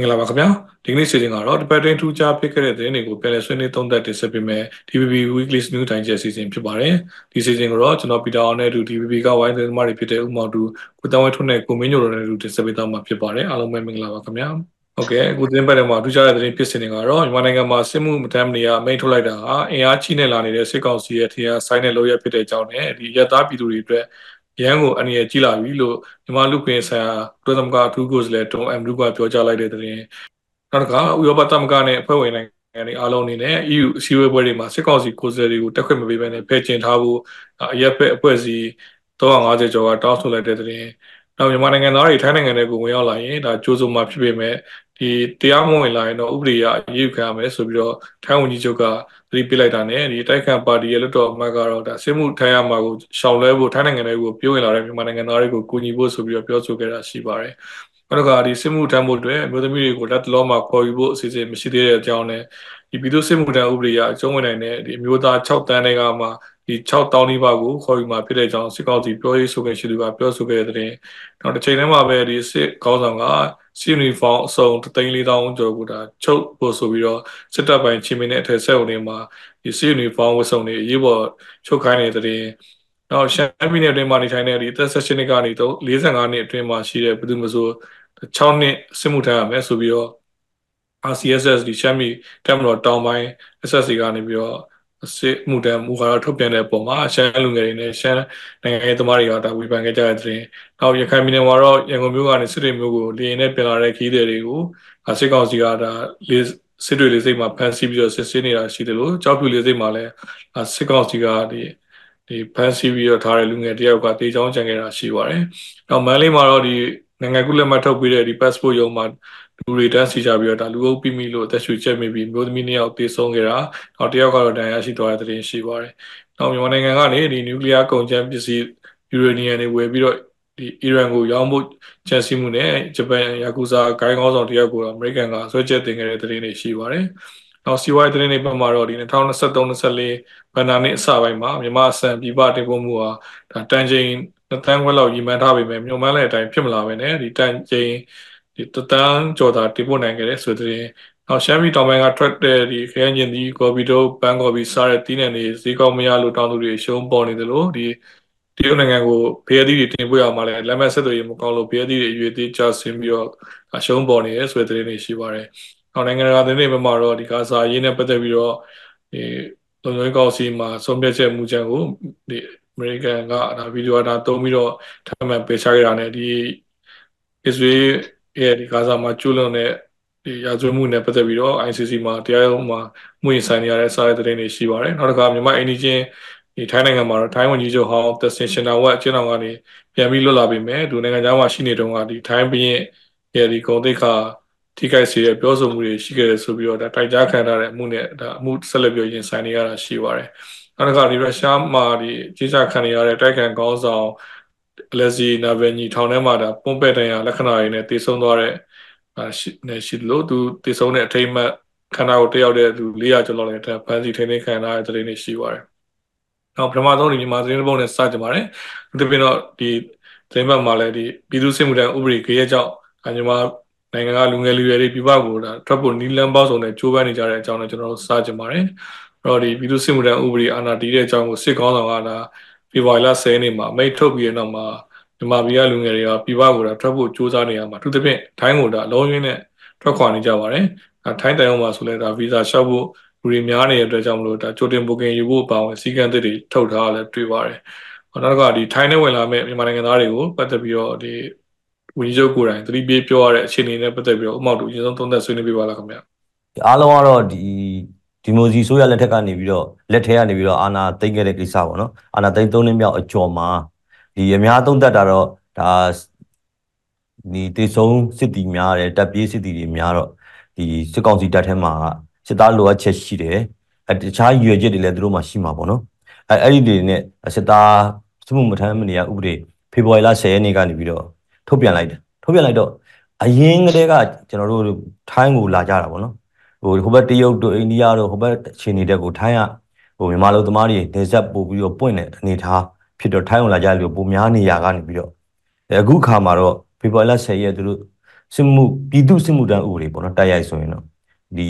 င်္ဂလာပါခင်ဗျာဒီကနေ့စီစဉ်ကတော့ဒီပတ်တွင်းထူးခြားဖြစ်ခဲ့တဲ့သတင်းတွေကိုပြန်လည်ဆွေးနွေးသုံးသပ်တင်ဆက်ပေးမယ် DVB Weekly News Digest စီစဉ်ဖြစ်ပါတယ်ဒီစီစဉ်ကိုတော့ကျွန်တော်ပီတာအောင်နဲ့အတူ DVB ကဝိုင်းသတင်းသမားတွေဖြစ်တဲ့ဦးမောင်တူကိုတန်းဝဲထွန်းနဲ့ကိုမင်းညိုတို့နဲ့အတူတင်ဆက်ပေးသွားမှာဖြစ်ပါတယ်အားလုံးပဲမင်္ဂလာပါခင်ဗျာဟုတ်ကဲ့အခုသတင်းပတ်ထဲမှာထူးခြားတဲ့သတင်းဖြစ်စဉ်တွေကတော့မြန်မာနိုင်ငံမှာစစ်မှုမတမ်းမနေရအမိန့်ထုတ်လိုက်တာဟာအင်အားကြီးနေလာနေတဲ့စစ်ကောင်စီရဲ့ထင်ရှားဆိုင်တဲ့လုပ်ရဖြစ်တဲ့အကြောင်းနဲ့ဒီရတားပြည်သူတွေအတွက် ရန်ကိုအနေနဲ့ကြီးလာပြီလို့မြန်မာလူခွင့်ဆိုင်ရာပြည်သမကအထူးကိုယ်စားလှယ်တုံးအမ်လူကပြောကြားလိုက်တဲ့သတင်းနောက်တစ်ခါဥရောပသမဂ္ဂနဲ့အဖွဲ့ဝင်နိုင်ငံတွေအားလုံးအနေနဲ့ EU အစည်းအဝေးပွဲတွေမှာစစ်ကောင်စီကိုယ်စားလှယ်တွေကိုတက်ခွင့်မပေးဘဲနဲ့ဖယ်ကျင်ထားဖို့အရက်ဖက်အဖွဲ့အစည်း350ကျော်ကတောင်းဆိုလိုက်တဲ့သတင်းနောက်မြန်မာနိုင်ငံသားတွေထိုင်းနိုင်ငံတွေကိုဝင်ရောက်လာရင်ဒါကြိုးစုံမှာဖြစ်ပေမဲ့ ဒီတရားမဝင်လာရင်တော့ဥပဒေအရေးခံရမယ်ဆိုပြီးတော့ထိုင်းဝန်ကြီးချုပ်ကသတိပေးလိုက်တာနဲ့ဒီတိုက်ခံပါတီရဲ့လွှတ်တော်အမတ်ကတော့ဒါစစ်မှုထိုင်းရမှာကိုရှောင်လွဲဖို့ထိုင်းနိုင်ငံတွေကိုပြောဝင်လာတဲ့မြန်မာနိုင်ငံသားတွေကိုကူညီဖို့ဆိုပြီးတော့ပြောဆိုခဲ့တာရှိပါတယ်။နောက်တစ်ခါဒီစစ်မှုထမ်းဖို့အတွက်အမျိုးသမီးတွေကိုလက်တလုံးမှာခေါ်ယူဖို့အစီအစဉ်မရှိသေးတဲ့အကြောင်းနဲ့ဒီပြည်သူ့စစ်မှုထမ်းဥပဒေအရအကျုံးဝင်နိုင်တဲ့ဒီအမျိုးသား6တန်းတွေကမှဒီ6000နီးပါးကိုခေါ်ယူမှာဖြစ်တဲ့အကြောင်းစစ်ကောင်စီပြောရေးဆိုခဲ့ရှိသူကပြောဆိုခဲ့တဲ့တဲ့နောက်တစ်ချိန်တည်းမှာပဲဒီစစ်ကောင်းဆောင်က စီယူနီဖောင်းအစုံ3,400ကျော်ကိုဒါချုပ်ဖို့ဆိုပြီးတော့စစ်တပ်ပိုင်းချင်းမင်းနဲ့အထက်ဆက်ဝင်တွေမှာဒီစီယူနီဖောင်းဝတ်စုံတွေအရေးပေါ်ချုပ်ခိုင်းနေတဲ့တဲ့နောက်ရှမ်းပြည်နယ်အတွင်းမှာနေထိုင်တဲ့ဒီသက်ဆက်ရှင်တွေကနေတော့45နှစ်အတွင်းမှာရှိတဲ့ဘယ်သူမှဆို6နှစ်စစ်မှုထမ်းရမယ်ဆိုပြီးတော့ RCSS ဒီရှမ်းပြည်တက်မတော်တောင်ပိုင်း SSC ကနေပြီးတော့ စစ်မှုတမ်းမူကားထုတ်ပြန်တဲ့ပုံမှာရှမ်းလူငယ်တွေနဲ့ရှမ်းနိုင်ငံရေးသမားတွေကဒါဝေဖန်ခဲ့ကြတဲ့တဲ့။နောက်ရခိုင်ပြည်နယ်မှာတော့ရန်ကုန်မြို့ကနေစစ်တွေမြို့ကိုလေရင်နဲ့ပြန်လာတဲ့ခီးသည်တွေကိုစစ်ကောင်စီကဒါလေးစစ်တွေလေးစိတ်မှာဖမ်းဆီးပြီးတော့စစ်ဆေးနေတာရှိတယ်လို့ကြောက်ဖြူလေးစိတ်မှာလည်းစစ်ကောင်စီကဒီဒီဖမ်းဆီးပြီးတော့ထားတဲ့လူငယ်တယောက်ကတေချောင်းကြံခဲ့တာရှိပါတယ်။နောက်မန်လေးမှာတော့ဒီနိုင်ငံကူးလက်မှတ်ထုတ်ပေးတဲ့ဒီ passport ရုံးမှာ လူတွေတန်းစီကြပြီးတော့ဒါလူအုပ်ပြီးမိလို့အသက်ရှူချက်မိပြီးမျိုးသမီးနှစ်ယောက်တေဆုံးခဲ့တာနောက်တစ်ယောက်ကတော့ဒဏ်ရာရှိသွားတဲ့သတင်းရှိပါတယ်။နောက်မြန်မာနိုင်ငံကနေဒီနျူကလ িয়ার ကုန်ကျန်းပစ္စည်းယူရေနီယံတွေဝယ်ပြီးတော့ဒီအီရန်ကိုရောင်းဖို့ချန်စီမှုနဲ့ဂျပန်ယာကူဇာဂိုင်းကောင်းဆောင်တယောက်ကိုအမေရိကန်ကဆွဲချက်တင်ခဲ့တဲ့သတင်းတွေရှိပါတယ်။နောက်စီဝိုင်းသတင်းတွေပတ်မှာတော့ဒီ2023-24ဘဏ္ဍာနှစ်အစပိုင်းမှာမြန်မာအစံပြည်ပတင်ပို့မှုဟာဒါတန်ချိန်တန်းခွဲလောက်ရည်မှန်းထားပေမဲ့မြုံမှန်းတဲ့အတိုင်းဖြစ်မလာဘဲနဲ့ဒီတန်ချိန် ဒီတတန်းကြော်တာတင်ပို့နိုင်ခဲ့တဲ့ဆိုတဲ့နောက်ရှမ်းပြည်တောင်ပိုင်းကထွက်တဲ့ဒီခရမ်းကျင်ဒီကော်ပီတို့ဘန်ကော်ပီစားတဲ့တီးနှံတွေဈေးကောင်းမရလို့တောင်းသူတွေရှုံးပေါ်နေတယ်လို့ဒီတရုတ်နိုင်ငံကိုဖေးသီးတွေတင်ပို့ရမှာလဲလက်မဆက်သွယ်ရေးမကောင်းလို့ဖေးသီးတွေရွေသေးချဆင်းပြီးတော့ရှုံးပေါ်နေရဲဆိုတဲ့သတင်းတွေရှိပါတယ်။နောက်နိုင်ငံတကာသတင်းတွေဘက်မှာတော့ဒီကာဆာရေးနဲ့ပတ်သက်ပြီးတော့ဒီလုံခြုံရေးကောင်စီမှာဆုံးဖြတ်ချက်မူချက်ကိုဒီအမေရိကန်ကဒါဗီဒီယိုဒါသုံးပြီးတော့ထပ်မံပေးချခဲ့တာနဲ့ဒီအစ္စရေး ရဲ့ဒီဂါဇာမှာကျူးလွန်တဲ့ဒီရာဇဝတ်မှုနဲ့ပတ်သက်ပြီးတော့ ICC မှာတရားရုံးမှာမှုရင်ဆိုင်နေရတဲ့စာရေးသတင်းတွေရှိပါတယ်နောက်တစ်ခါမြန်မာအင်ဒီချင်းဒီထိုင်းနိုင်ငံမှာတော့ထိုင်းဝန်ကြီးချုပ်ဟောင်းသက်စင်ရှင်နာဝတ်အကျဉ်းတော်ကနေပြန်ပြီးလွတ်လာပြီမဲ့ဒုနိုင်ငံသားမှာရှိနေတုန်းကဒီထိုင်းဘရင်ရဲ့ဒီဂုံတိတ်ခါထိခိုက်စေတဲ့ပြောဆိုမှုတွေရှိခဲ့တယ်ဆိုပြီးတော့ဒါတိုက်ကြားခံထားတဲ့အမှုနဲ့ဒါအမှုဆက်လက်ပြောရင်ဆိုင်နေရတာရှိပါတယ်နောက်တစ်ခါဒီရုရှားမှာဒီကြီးစားခံနေရတဲ့တိုက်ခိုက်ကောင်းဆောင် လက်စီနာဗယ်ညီထောင်ထဲမှာဒါပွန်ပက်တန်ရလက္ခဏာတွေနဲ့တည်ဆုံသွားတဲ့ရှိနေရှိလို့သူတည်ဆုံတဲ့အထိမ့်မှတ်ခန္ဓာကိုတယောက်တဲ့သူ400ကျော်လောက်လည်းဖန်စီထိန်းသိမ်းခံရတဲ့သတင်းတွေရှိပါတယ်။နောက်ပထမဆုံးဒီမြန်မာသတင်းပုံနဲ့စကြပါတယ်။ဒီပြင်တော့ဒီသတင်းပတ်မှာလည်းဒီပြည်သူ့စစ်မှုထမ်းဥပဒေကြေးကြောင့်မြန်မာနိုင်ငံကလူငယ်လူရွယ်တွေပြပကိုဒါထွက်ဖို့နီလန်ပေါင်းစုံနဲ့ကြိုးပမ်းနေကြတဲ့အကြောင်းလည်းကျွန်တော်တို့စကြပါတယ်။အဲ့တော့ဒီပြည်သူ့စစ်မှုထမ်းဥပဒေအာဏာတည်တဲ့အကြောင်းကိုစစ်ကောင်းဆောင်ကဒါ ဖေဖော်ဝါရီလ10ရက်နေ့မှာအမိန့်ထုတ်ပြီးတဲ့နောက်မှာမြန်မာပြည်ကလူငယ်တွေကပြည်ပကိုဒါထွက်ဖို့ကြိုးစားနေရမှာသူသဖြင့်ထိုင်းကိုဒါလုံးရင်းနဲ့ထွက်ခွာနေကြပါတယ်အဲထိုင်းတိုင်အောင်မှာဆိုလဲဒါဗီဇာလျှောက်ဖို့လူတွေများနေတဲ့အတွက်ကြောင့်မလို့ဒါကြိုတင်ဘုကင်ယူဖို့ပါဝင်စီကံသစ်တွေထုတ်ထားလဲတွေ့ပါတယ်နောက်ကဒီထိုင်းနဲ့ဝင်လာမဲ့မြန်မာနိုင်ငံသားတွေကိုပတ်သက်ပြီးတော့ဒီဝန်ကြီးချုပ်ကိုယ်တိုင်သတိပေးပြောရတဲ့အခြေအနေနဲ့ပတ်သက်ပြီးတော့ဥမောက်တို့အရင်ဆုံးသုံးသပ်ဆွေးနွေးပြပါလားခင်ဗျအားလုံးကတော့ဒီ ဒီမိုစီဆိုရလက်ထက်ကနေပြီးတော့လက်ထဲကနေပြီးတော့အာနာသိမ့်ခဲ့တဲ့ကိစ္စပေါ့နော်အာနာသိမ့်သုံးနှစ်မြောက်အကျော်မှာဒီအများသုံးသက်တာတော့ဒါဒီတေဆုံးစစ်တီများတယ်တပ်ပြေးစစ်တီတွေများတော့ဒီစစ်ကောင်စီတပ်ထဲမှာစစ်သားလိုအပ်ချက်ရှိတယ်အဲတခြားရွေချက်တွေလည်းသူတို့မှရှိမှာပေါ့နော်အဲအဲ့ဒီတွေနဲ့စစ်သားစမှုမထမ်းမနေရဥပဒေဖေဖော်ဝါရီလ10ရက်နေ့ကနေပြီးတော့ထုတ်ပြန်လိုက်တယ်ထုတ်ပြန်လိုက်တော့အရင်ကတည်းကကျွန်တော်တို့ထိုင်းကိုလာကြတာပေါ့နော် ဟိုဟိုဘက်တရုတ်တို့အိန္ဒိယတို့ဟိုဘက်ခြေနေတဲ့ကိုထိုင်းကဟိုမြန်မာလူသမားတွေနေဆက်ပို့ပြီးတော့ပွင့်တဲ့အနေထားဖြစ်တော့ထိုင်းဝင်လာကြလို့ပုံများနေရကနေပြီးတော့အခုခါမှာတော့ဖေဖော်ဝါရီလ10ရက်သူတို့ စစ်မှုပြည်သူစစ်မှုတန်းဥပဒေပေါ့နော်တိုက်ရိုက်ဆိုရင်တော့ဒီ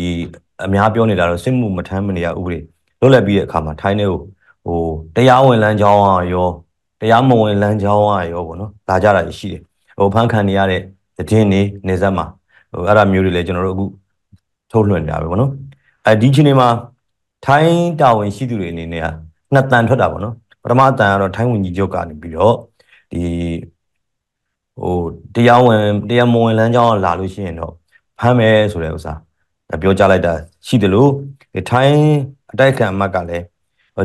အများပြောနေတာတော့စစ်မှုမထမ်းမနေရဥပဒေလွတ်လပ်ပြီးတဲ့အခါမှာထိုင်းတဲ့ကိုဟိုတရားဝင်လမ်းကြောင်းอ่ะရောတရားမဝင်လမ်းကြောင်းอ่ะရောပေါ့နော်လာကြတာရှိတယ်ဟိုဖန်ခံနေရတဲ့သတင်းနေနေဆက်မှာဟိုအဲ့ဒါမျိုးတွေလည်းကျွန်တော်တို့အခု ထုတ်လွှင့်နေတာပဲပေါ့နော်အဲဒီချိန်တွေမှာထိုင်းတာဝန်ရှိသူတွေအနေနဲ့ကနှစ်တန်ထွက်တာပေါ့နော်ပထမအတန်ကတော့ထိုင်းဝန်ကြီးချုပ်ကနေပြီးတော့ဒီဟိုတရားဝင်တရားမဝင်လမ်းကြောင်းလာလို့ရှိရင်တော့ဖမ်းမယ်ဆိုတဲ့ဥစ္စာပြောကြားလိုက်တာရှိတယ်လို့ထိုင်းအတိုက်ခံအမတ်ကလည်း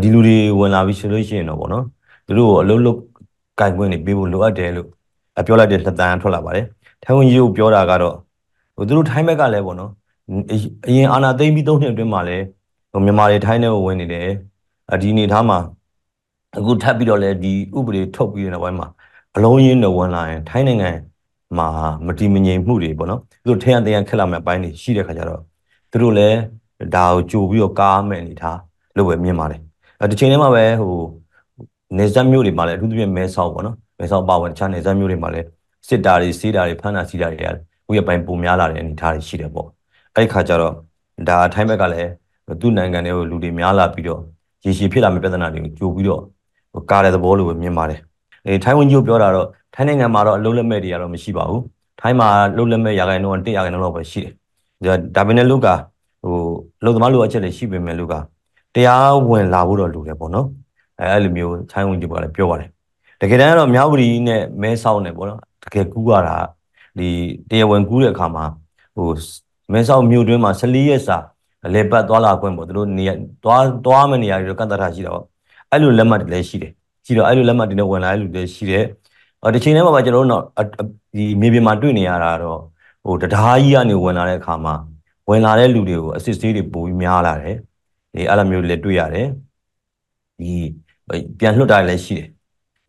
ဒီလူတွေဝင်လာပြီးဆိုလို့ရှိရင်တော့ဗောနော်သူတို့ကိုအလုံးလုံးကင်ခွင့်နေပေးဖို့လိုအပ်တယ်လို့ပြောလိုက်တဲ့လက်တန်းထွက်လာပါတယ်ထိုင်းဝန်ကြီးကိုပြောတာကတော့ဟိုသူတို့ထိုင်းဘက်ကလည်းဗောနော် အရင်အာဏာသိမ်းပြီးသုံးနှစ်အတွင်းမှာလည်းဟိုမြန်မာတွေထိုင်းထဲကိုဝင်နေတယ်ဒီအနေထားမှာအခုထပ်ပြီးတော့လည်းဒီဥပဒေထုတ်ပြီးတဲ့နောက်ပိုင်းမှာအလုံးရင်းနဲ့ဝင်လာရင်ထိုင်းနိုင်ငံမှာမတည်မငြိမ်မှုတွေပေါ့နော်သူတို့ထင်ရတဲ့ခက်လာမဲ့အပိုင်းတွေရှိတဲ့ခါကျတော့သူတို့လည်းဒါကိုကြိုပြီးတော့ကားမဲ့အနေထားလို့ပဲမြင်ပါတယ်အဲဒီချိန်ထဲမှာပဲဟိုနေဇက်မျိုးတွေမှာလည်းအထူးသဖြင့်မဲဆောက်ပေါ့နော်မဲဆောက်ပါဝင်တခြားနေဇက်မျိုးတွေမှာလည်းစစ်တာတွေစီးတာတွေဖမ်းတာစီးတာတွေဥယျာဉ်ပိုင်းပုံများလာတဲ့အနေထားတွေရှိတယ်ပေါ့ အဲ့ဒီခါကျတော့ဒါထိုင်းဘက်ကလည်းသူ့နိုင်ငံတွေကိုလူတွေများလာပြီးတော့ရေရှည်ဖြစ်လာမယ့်ပြဿနာတွေကိုကြိုပြီးတော့ကားတဲ့သဘောလိုပဲမြင်ပါတယ်အဲထိုင်းဝန်ကြီးပြောတာတော့ထိုင်းနိုင်ငံမှာတော့အလုံးလက်မဲ့တွေကတော့မရှိပါဘူးထိုင်းမှာလုံးလက်မဲ့ရာခိုင်နှုန်း100ရာခိုင်နှုန်းလောက်ပဲရှိတယ်ဒါပေမဲ့လူကဟိုလုံသမားလူအချက်တွေရှိပေမဲ့လူကတရားဝင်လာဖို့တော့လိုတယ်ပေါ့နော်အဲအဲ့လိုမျိုးထိုင်းဝန်ကြီးကလည်းပြောပါတယ်တကယ်တမ်းတော့မြောက်ပြည်နဲ့မဲဆောက်နဲ့ပေါ့နော်တကယ်ကူးရတာဒီတရားဝင်ကူးတဲ့အခါမှာဟို မဲဆောက်မြို့တွင်းမှာ14ရက်စာလေပတ်သွားလာခွင့်ပေါ့သူတို့နေသွားသွားမယ့်နေရာတွေတော့ကန့်သတ်ထားရှိတာပေါ့အဲ့လိုလက်မှတ်တွေလည်းရှိတယ်ရှိတော့အဲ့လိုလက်မှတ်တွေနဲ့ဝင်လာတဲ့လူတွေရှိတယ်အော်ဒီချိန်ထဲမှာပါကျွန်တော်တို့တော့ဒီမြေပြင်မှာတွေ့နေရတာတော့ဟိုတရားကြီးကနေဝင်လာတဲ့အခါမှာဝင်လာတဲ့လူတွေကို assist တွေပိုပြီးများလာတယ်ဒီအဲ့လိုမျိုးလည်းတွေ့ရတယ်ဒီပြန်လွှတ်တာလည်းရှိတယ်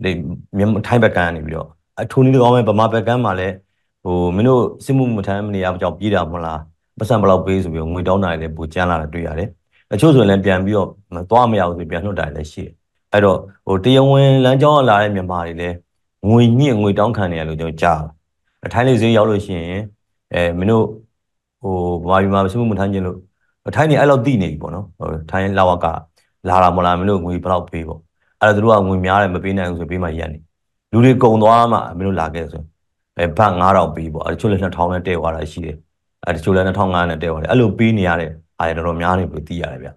ဒီမြန်မာထိုင်းဘက်ကနေပြီးတော့အထိုးနည်းကောင်းမဲ့ဗမာဘက်ကမှာလည်း ဟိုမင်းတို့စစ်မှုမထမ်းမနေရကြောင်ပြေးတာမလားပတ်စံဘလောက်ပေးဆိုပြီးငွေတောင်းတာလည်းပိုကျန်းလာတာတွေ့ရတယ်အချို့ဆိုရင်လည်းပြန်ပြီးတော့သွားမရဘူးဆိုပြန်လွှတ်တာလည်းရှိတယ်အဲ့တော့ဟိုတရားဝင်လမ်းကြောင်းလာတဲ့မြန်မာတွေလည်းငွေညှင့်ငွေတောင်းခံနေရလို့ကျွန်တော်ကြားထိုင်းလေးဈေးရောက်လို့ရှိရင်အဲမင်းတို့ဟိုဗမာပြည်မှာစစ်မှုမထမ်းခြင်းလို့ထိုင်းနေအဲ့လောက်တိနေပြီပေါ့နော်ဟိုထိုင်းလာဝကလာတာမလားမင်းတို့ငွေဘယ်လောက်ပေးပေါ့အဲ့တော့သူတို့ကငွေများတယ်မပေးနိုင်ဘူးဆိုပေးမှရက်နေလူတွေကုံသွားမှမင်းတို့လာခဲ့ဆို အဲဘတ်9000ပေးပေါ့အဲ့တချို့လည်း2000နဲ့တည့်သွားတာရှိတယ်အဲ့တချို့လည်း2500နဲ့တည့်သွားတယ်အဲ့လိုပေးနေရတဲ့အားရတော်တော်များနေလို့သိရတယ်ဗျ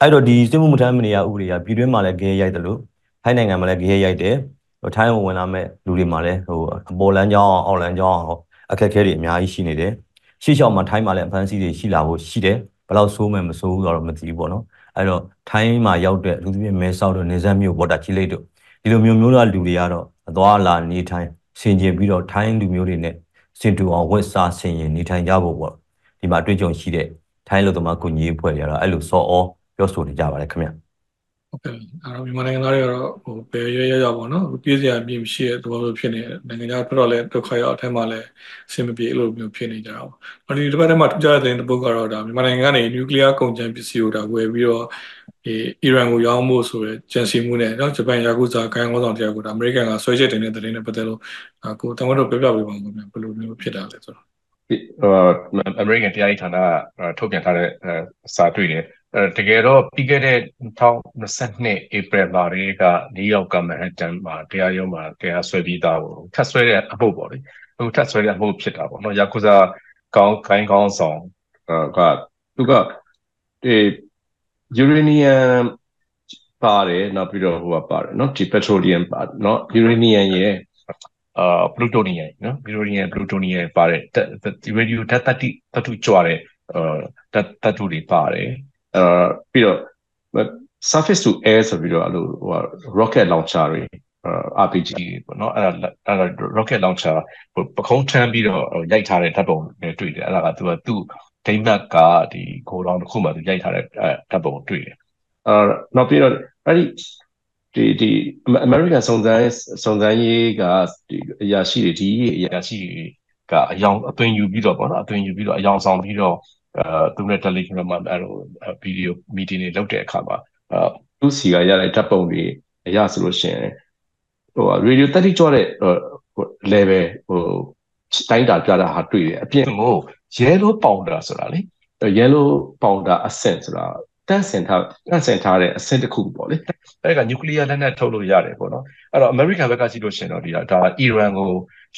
အဲ့တော့ဒီစစ်မှုမထမ်းမနေရဥပဒေကပြည်တွင်းမှာလည်းဂဲရိုက်တယ်လို့ထိုင်းနိုင်ငံမှာလည်းဂဲရိုက်တယ်ဟိုထိုင်းဝင်လာမဲ့လူတွေမှာလည်းဟိုအပေါ်လန်းကြောင်းအောင်အောက်လန်းကြောင်းအောင်အခက်အခဲတွေအများကြီးရှိနေတယ်ရှေ့လျှောက်မှာထိုင်းမှာလည်းအဖမ်းဆီးတွေရှိလာဖို့ရှိတယ်ဘယ်လောက်ဆိုးမယ်မဆိုးဘူးတော့မသိဘူးပေါ့နော်အဲ့တော့ထိုင်းမှာရောက်တဲ့လူတွေမဲဆောက်တို့နေဆက်မြို့ပေါ်တာချီလိတ်တို့ဒီလိုမျိုးမျိုးလာလူတွေကတော့အသွားလာနေထိုင် ဆင်ကျင်ပြီးတော့ထိုင်းလူမျိုးတွေနဲ့စင်တူအောင်ဝက်စားဆင်ရင်နေထိုင်ကြဖို့ပေါ့ဒီမှာတွေ့ကြုံရှိတဲ့ထိုင်းလူသမားကုညီအဖွဲ့တွေကတော့အဲ့လိုစော်ဩပြောဆိုနေကြပါတယ်ခင်ဗျဟုတ်ကဲ့အဲ့တော့မြန်မာနိုင်ငံသားတွေကတော့ဟိုဘယ်ရွရရပေါ့နော်ပြေးစရာအပြည့်မရှိတဲ့သဘောမျိုးဖြစ်နေတယ်နိုင်ငံခြားတော့လည်းဒုက္ခရောက်အထက်မှာလည်းအဆင်မပြေလို့မျိုးဖြစ်နေကြတာပေါ့ဒီတစ်ပတ်ထဲမှာထူးခြားတဲ့သတင်းတစ်ပုဒ်ကတော့ဒါမြန်မာနိုင်ငံကနေနျူကလ িয়ার ကုန်ကျန်ပစ္စည်းကိုဒါဝယ်ပြီးတော့ဒီ အီရန်ကိုရောင်းဖို့ဆိုရယ်ကြံစီမှုနဲ့နော်ဂျပန်ယာကုဇာကိုင်းကောင်းဆောင်တရားကိုဒါအမေရိကန်ကဆွဲချက်တင်တဲ့သတင်းနဲ့ပတ်သက်လို့ကိုတမန်တော်ပြောပြပေးပါဦးခင်ဗျဘယ်လိုမျိုးဖြစ်တာလဲဆိုတော့ဟိုအမေရိကန်တရားရေးဌာနကထုတ်ပြန်ထားတဲ့စာတွေ့တယ်အဲတကယ်တော့ပြီးခဲ့တဲ့2022 April မှာတွေကနယူးယောက်ကမန်ဟက်တန်မှာတရားရုံးမှာတရားစွဲပြီးသားကိုထပ်စွဲတဲ့အမှုပေါ့လေဟိုထပ်စွဲတဲ့အမှုဖြစ်တာပေါ့နော်ယာကုဇာကောင်းခိုင်းကောင်းဆောင်ကသူကဒီ ယူရေနီယမ်ပါတယ်နောက်ပြီးတော့ဟိုကပါတယ်နော်ဒီပက်ထရိုလီယမ်ပါနော်ယူရေနီယမ်ရဲ့အာပလူတိုနီယမ်နော်ပလူတိုနီယမ်ပလူတိုနီယမ်ပါတယ်ဒီရေဒီယိုဓာတ်တတိတတုကြွားတဲ့အာဓာတ်တတုတွေပါတယ်အာပြီးတော့ surface to air ဆိုပြီးတော့အဲ့လိုဟို rocket launcher တွေ RPG ပေါ့နော်အဲ့ဒါအဲ့ဒါ rocket launcher ဟိုပခုံးထမ်းပြီးတော့ရိုက်ထားတဲ့ဓာတ်ပုံတွေတွေ့တယ်အဲ့ဒါကသူကသူ့ ဒိမတ်ကဒီကိုလောင်တစ်ခုမှသူရိုက်ထားတဲ့ဓာတ်ပုံတွေ့တယ်အာနောက်ပြီးတော့အဲ့ဒီဒီဒီ American စုံစမ်းစုံစမ်းရေးကဒီအရာရှိတွေဒီအရာရှိတွေကအယောင်အသွင်ယူပြီးတော့ပေါ့နော်အသွင်ယူပြီးတော့အယောင်ဆောင်ပြီးတော့အဲသူနဲ့ Telegram မှာအဲ့လိုဗီဒီယိုမီတင်တွေလုပ်တဲ့အခါမှာအဲသူ့စီကရတဲ့ဓာတ်ပုံတွေရဆိုလို့ရှိရင်ဟို radio 30ကျော်တဲ့ level ဟိုတိုင်းတာပြတာဟာတွေ့တယ်အပြင်ကို yellow powder ဆိုတာလေ yellow powder အဆင့်ဆိုတာတန့်စင်ထားတန့်စင်ထားတဲ့အဆင့်တစ်ခုပေါ့လေအဲ့ကနျူကလ িয়ার လက်နက်ထုတ်လို့ရတယ်ပေါ့နော်အဲ့တော့ American ဘက်ကကြည့်လို့ရှိရင်တော့ဒီဒါအီရန်ကို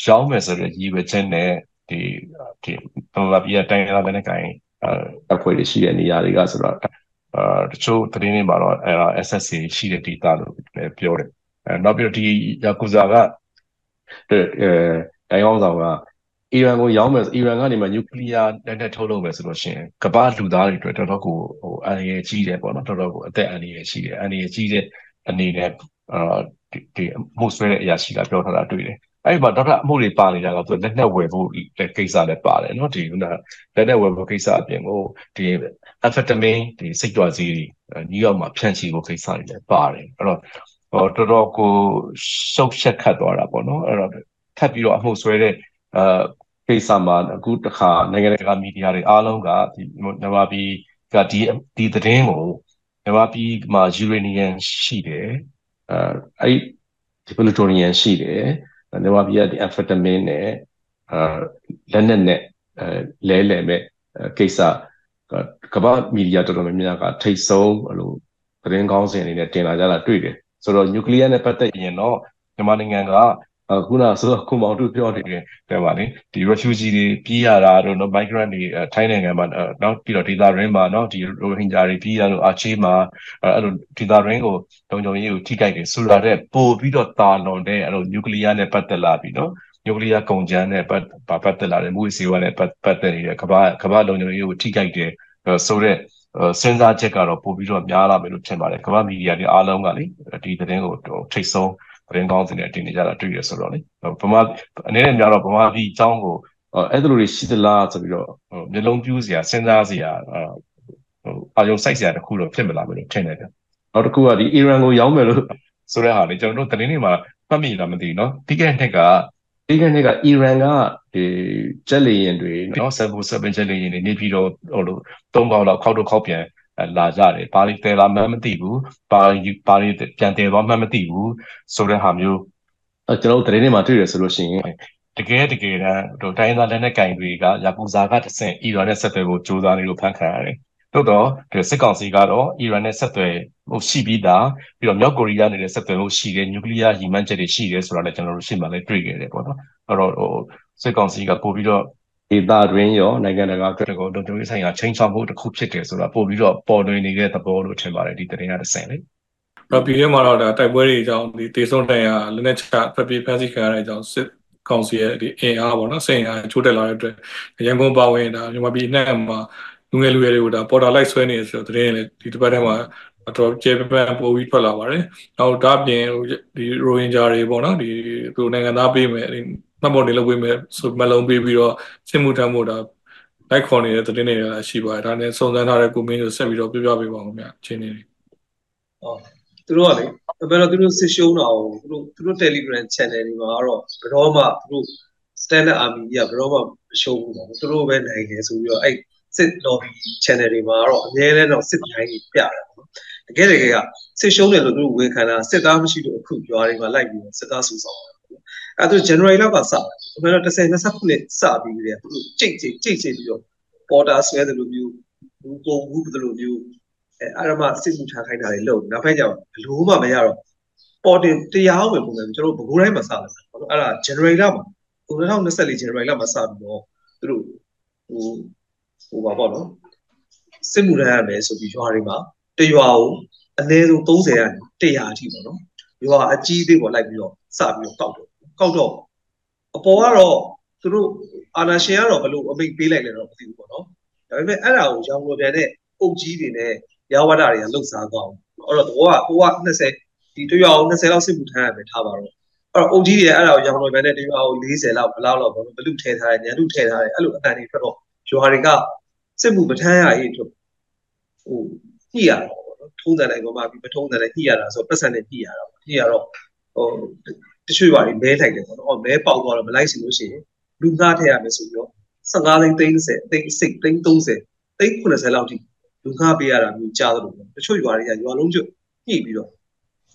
ရောင်းမယ်ဆိုတဲ့ရည်ရွယ်ချက်နဲ့ဒီဒီဘာဘီယာတိုင်းလာလက်နက်ကင်အအဖွဲ့တွေရှိတဲ့နေရာတွေကဆိုတော့အာတချို့သတင်းတွေမှာတော့အဲ SSC ရှိတဲ့ data လို့လည်းပြောတယ်အဲနောက်ပြီးတော့ဒီယာကူဇာကအဲတိုင်းအောင်ဆောင်က အီရန်ကိုရောင်းမယ်ဆိုအီရန်ကနေမှနျူကလ িয়ার လက်နက်ထုတ်လုပ်မယ်ဆိုလို့ရှိရင်ကမ္ဘာလူသားတွေအတွက်တော်တော်ကိုဟိုအန္တရာယ်ကြီးတယ်ပေါ့နော်တော်တော်ကိုအသက်အန္တရာယ်ရှိတယ်အန္တရာယ်ကြီးတဲ့အနေနဲ့အာဒီအမှုဆွဲတဲ့အရာရှိတာပြောထားတာတွေ့တယ်အဲ့ဒီမှာဒေါက်တာအမှုတွေပါနေတာကသူလက်နက်ဝယ်ဖို့ကိစ္စလည်းပါတယ်နော်ဒီကလက်နက်ဝယ်ဖို့ကိစ္စအပြင်ကိုဒီအဖက်တမင်းဒီစိတ်တော်စည်းတွေနယူးယောက်မှာဖြန့်ချီဖို့ကိစ္စတွေလည်းပါတယ်အဲ့တော့ဟောတော်တော်ကိုရှုပ်ရှက်ခတ်သွားတာပေါ့နော်အဲ့တော့ထပ်ပြီးတော့အမှုဆွဲတဲ့အာ ကိစ္စမှာအခုတခါနိုင်ငံတကာမီဒီယာတွေအားလုံးကဒီမြန်မာပြည်ကဒီဒီသတင်းကိုမြန်မာပြည်မှာယူရေနီယံရှိတယ်အဲအဲ့ဒီပလူတိုနီယံရှိတယ်မြန်မာပြည်ကဒီ amphetamine နဲ့အာလက်နက်နဲ့အဲလဲလဲမဲ့ကိစ္စကမ္ဘာမီဒီယာတော်တော်များများကထိတ်ဆုံးအဲ့လိုသတင်းကောင်းစင်အနေနဲ့တင်လာကြတာတွေ့တယ်ဆိုတော့နျူကလ িয়ার နဲ့ပတ်သက်ရင်တော့မြန်မာနိုင်ငံက ခုနဆိုတော့ခုမောင်တို့ပြောနေတယ်တဲ့ပါလေဒီ refugee တွေပြေးရတာတို့နော် migrant တွေထိုင်းနိုင်ငံမှာနော်ပြီးတော့ဒေသရင်းမှာနော်ဒီ rohingya တွေပြေးရလို့အာချေးမှာအဲ့လိုဒေသရင်းကိုတုံတုံရေးကိုထိကြိုက်တယ်ဆိုတာတဲ့ပို့ပြီးတော့တာလွန်တဲ့အဲ့လို nuclear နဲ့ပတ်သက်လာပြီနော် nuclear ကုန်ကြမ်းနဲ့ပတ်ပတ်သက်လာတဲ့မူဝစီဝါနဲ့ပတ်သက်နေတဲ့ကမ္ဘာကမ္ဘာလုံခြုံရေးကိုထိကြိုက်တယ်ဆိုတော့စဉ်းစားချက်ကတော့ပို့ပြီးတော့များလာမယ်လို့ထင်ပါတယ်ကမ္ဘာမီဒီယာတွေအားလုံးကလေဒီသတင်းကိုထိတ်ဆုံး သတင်းကောင်းစင်နဲ့တင်နေကြတာတွေ့ရဆိုတော့လေဗမာအနေနဲ့များတော့ဗမာပြည်အကြောင်းကိုအဲ့လိုတွေရှိသလားဆိုပြီးတော့မျိုးလုံးပြူးစရာစဉ်းစားစရာဟိုအာယုံစိုက်စရာတခုတော့ဖြစ်မလာဘူးလို့ထင်တယ်ဗျနောက်တစ်ခုကဒီအီရန်ကိုရောင်းမယ်လို့ဆိုတဲ့ဟာလေကျွန်တော်တို့သတင်းတွေမှာမှတ်မိလားမသိဘူးเนาะဒီကနေ့ကဒီကနေ့ကအီရန်ကဒီဂျက်လီယင်တွေเนาะ747ဂျက်လီယင်တွေနေပြီးတော့ဟိုလို၃កောက်လောက်ခောက်တော့ခောက်ပြန် လာကြတယ်ဘာလို့တယ်လာမှန်းမသိဘူးဘာဘာတွေပြန်တယ်သွားမှန်းမသိဘူးဆိုတဲ့ဟာမျိုးကျွန်တော်တို့သတင်းတွေမှာတွေ့ရဆိုလို့ရှိရင်တကယ်တကယ်တမ်းတို့တိုင်းသားလက်နက်ကင်တွေကယာကူဇာကတဆင့်အီရန်နဲ့ဆက်သွယ်ဖို့ကြိုးစားနေလို့ဖန်ခံရတယ်တိုးတော့စစ်ကောင်စီကတော့အီရန်နဲ့ဆက်သွယ်မှုရှိပြီးသားပြီးတော့မြောက်ကိုရီးယားနဲ့ဆက်သွယ်မှုရှိတယ်နျူကလ িয়ার ရည်မှန်းချက်တွေရှိတယ်ဆိုတာလည်းကျွန်တော်တို့ရှင်းမှလည်းတွေ့ခဲ့တယ်ပေါ့နော်အဲ့တော့ဟိုစစ်ကောင်စီကပို့ပြီးတော့ ဒေသတွင်းရောနိုင်ငံတကာအတွက်ကိုလုံခြုံရေးဆိုင်ရာချိန်ချောက်မှုတစ်ခုဖြစ်တယ်ဆိုတာပို့ပြီးတော့ပေါ်လွင်နေတဲ့သဘောလို့ထင်ပါတယ်ဒီသတင်းကတစ်ဆင့်လေရပြည်ထဲမှာတော့ဒါတိုက်ပွဲတွေအကြောင်းဒီတေဆုံးတိုင်ရလက်နက်ချဖက်ပြေးဖက်စီခံရတဲ့အကြောင်းစစ်ကောင်စီရဲ့ဒီအင်အားပေါ့နော်စိန်အားချိုးတက်လာတဲ့အတွက်ရန်ကုန်ပါဝင်ဒါမြန်မာပြည်နဲ့မှာလူငယ်လူရွယ်တွေကိုဒါပေါ်တာလိုက်ဆွဲနေဆိုတဲ့သတင်းလည်းဒီတစ်ပတ်ထဲမှာတော့ကျေပပန်ပို့ပြီးထွက်လာပါတယ်။နောက်ဒါပြင်ဒီရိုဟင်ဂျာတွေပေါ့နော်ဒီသူနိုင်ငံသားပေးမယ် မှတ်ပေါ်နေလုပ်ပေးမယ်ဆိုမလုံးပေးပြီးတော့စစ်မှုထမ်းဖို့ဒါလိုက်ခေါ်နေတဲ့သတင်းတွေလည်းရှိပါတယ်ဒါနဲ့စုံစမ်းထားတဲ့ကိုမင်းကိုဆက်ပြီးတော့ပြပြပေးပါဦးခင်ဗျအချင်းနေဟုတ်သူတို့ကလေဘယ်တော့သူတို့စစ်ရှုံးတာအောင်သူတို့သူတို့ Telegram channel တွေမှာတော့ဘယ်တော့မှသူတို့ standard army ကြီးကဘယ်တော့မှမရှုံးဘူးပေါ့သူတို့ပဲနိုင်တယ်ဆိုပြီးတော့အဲ့စစ် lobby channel တွေမှာတော့အများနဲ့တော့စစ်တိုင်းကြီးပြတာပေါ့တကယ်တကယ်ကစစ်ရှုံးတယ်လို့သူတို့ဝန်ခံတာစစ်သားမရှိလို့အခုရွာတွေမှာလိုက်ပြီးစစ်သားစုဆောင်တာ အဲ့ဒါ January လောက်ကစတယ်။ဒါပေမဲ့10 20ခုနှစ်စပြီးကြတယ်သူတို့ကြိတ်ကြိတ်ကြိတ်ကြိတ်ပြီးတော့ border ဆွဲတယ်လို့မျိုးဘူးပုံဘူးတယ်လို့မျိုးအဲအဲ့ဒါမှစစ်မှုထားခိုင်းတာတွေလုပ်နောက်ပိုင်းကျတော့ဘလို့မှမရတော့ပေါ်တင်တရားဝင်ပုံစံကျွန်တော်ဘကိုးတိုင်းမှာစတယ်ပေါ့နော်အဲ့ဒါ January လမှာ2024 January လမှာစပြီးတော့သူတို့ဟိုဟိုပါပေါ့နော်စစ်မှုထမ်းရမယ်ဆိုပြီးရွာတွေမှာတရွာကိုအနည်းဆုံး30ရာ100အထိပေါ့နော်ရွာအကြီးသေးပေါ်လိုက်ပြီးတော့စပြီးတော့တောက်တယ် ကောက်တော့အပေါ်ကတော့သူတို့အာနာရှင်ကတော့ဘလို့အမိတ်ပေးလိုက်လဲတော့မသိဘူးပေါ့နော်ဒါပေမဲ့အဲ့ဒါကိုရောင်လိုပြန်တဲ့အုပ်ကြီးတွေနဲ့ရဝဒတွေကလှုပ်ရှားသွားအောင်အဲ့တော့ဘောကဟိုက20ဒီတရွာကို20လောက်စစ်မှုထမ်းရမယ်ထားပါတော့အဲ့တော့အုပ်ကြီးတွေအဲ့ဒါကိုရောင်လိုပြန်တဲ့တရွာကို40လောက်ဘလောက်လောက်ဘလူထည့်ထားတယ်ညလူထည့်ထားတယ်အဲ့လိုအတန်တွေထွက်တော့ရွာတွေကစစ်မှုမထမ်းရရေးအတွက်ဟိုညှိရတော့ပေါ့နော်ထုံးတယ်လိုက်ပေါ်မှာပြီးမထုံးတယ်လိုက်ညှိရတာဆိုပတ်စံနဲ့ညှိရတာညှိရတော့ဟို တချို့ပါမဲလိုက်တယ်ပေါ့နော်။မဲပေါက်သွားတော့မလိုက်စီလို့ရှိရင်လူငှားထည့်ရမယ်ဆိုပြီးတော့15သိန်း30သိန်းစိတ်သိန်း30သိန်း90လောက်ထိလူငှားပေးရတာမျိုးကြားတယ်လို့တချို့ရွာတွေကရွာလုံးကျွတ်ညှိပြီးတော့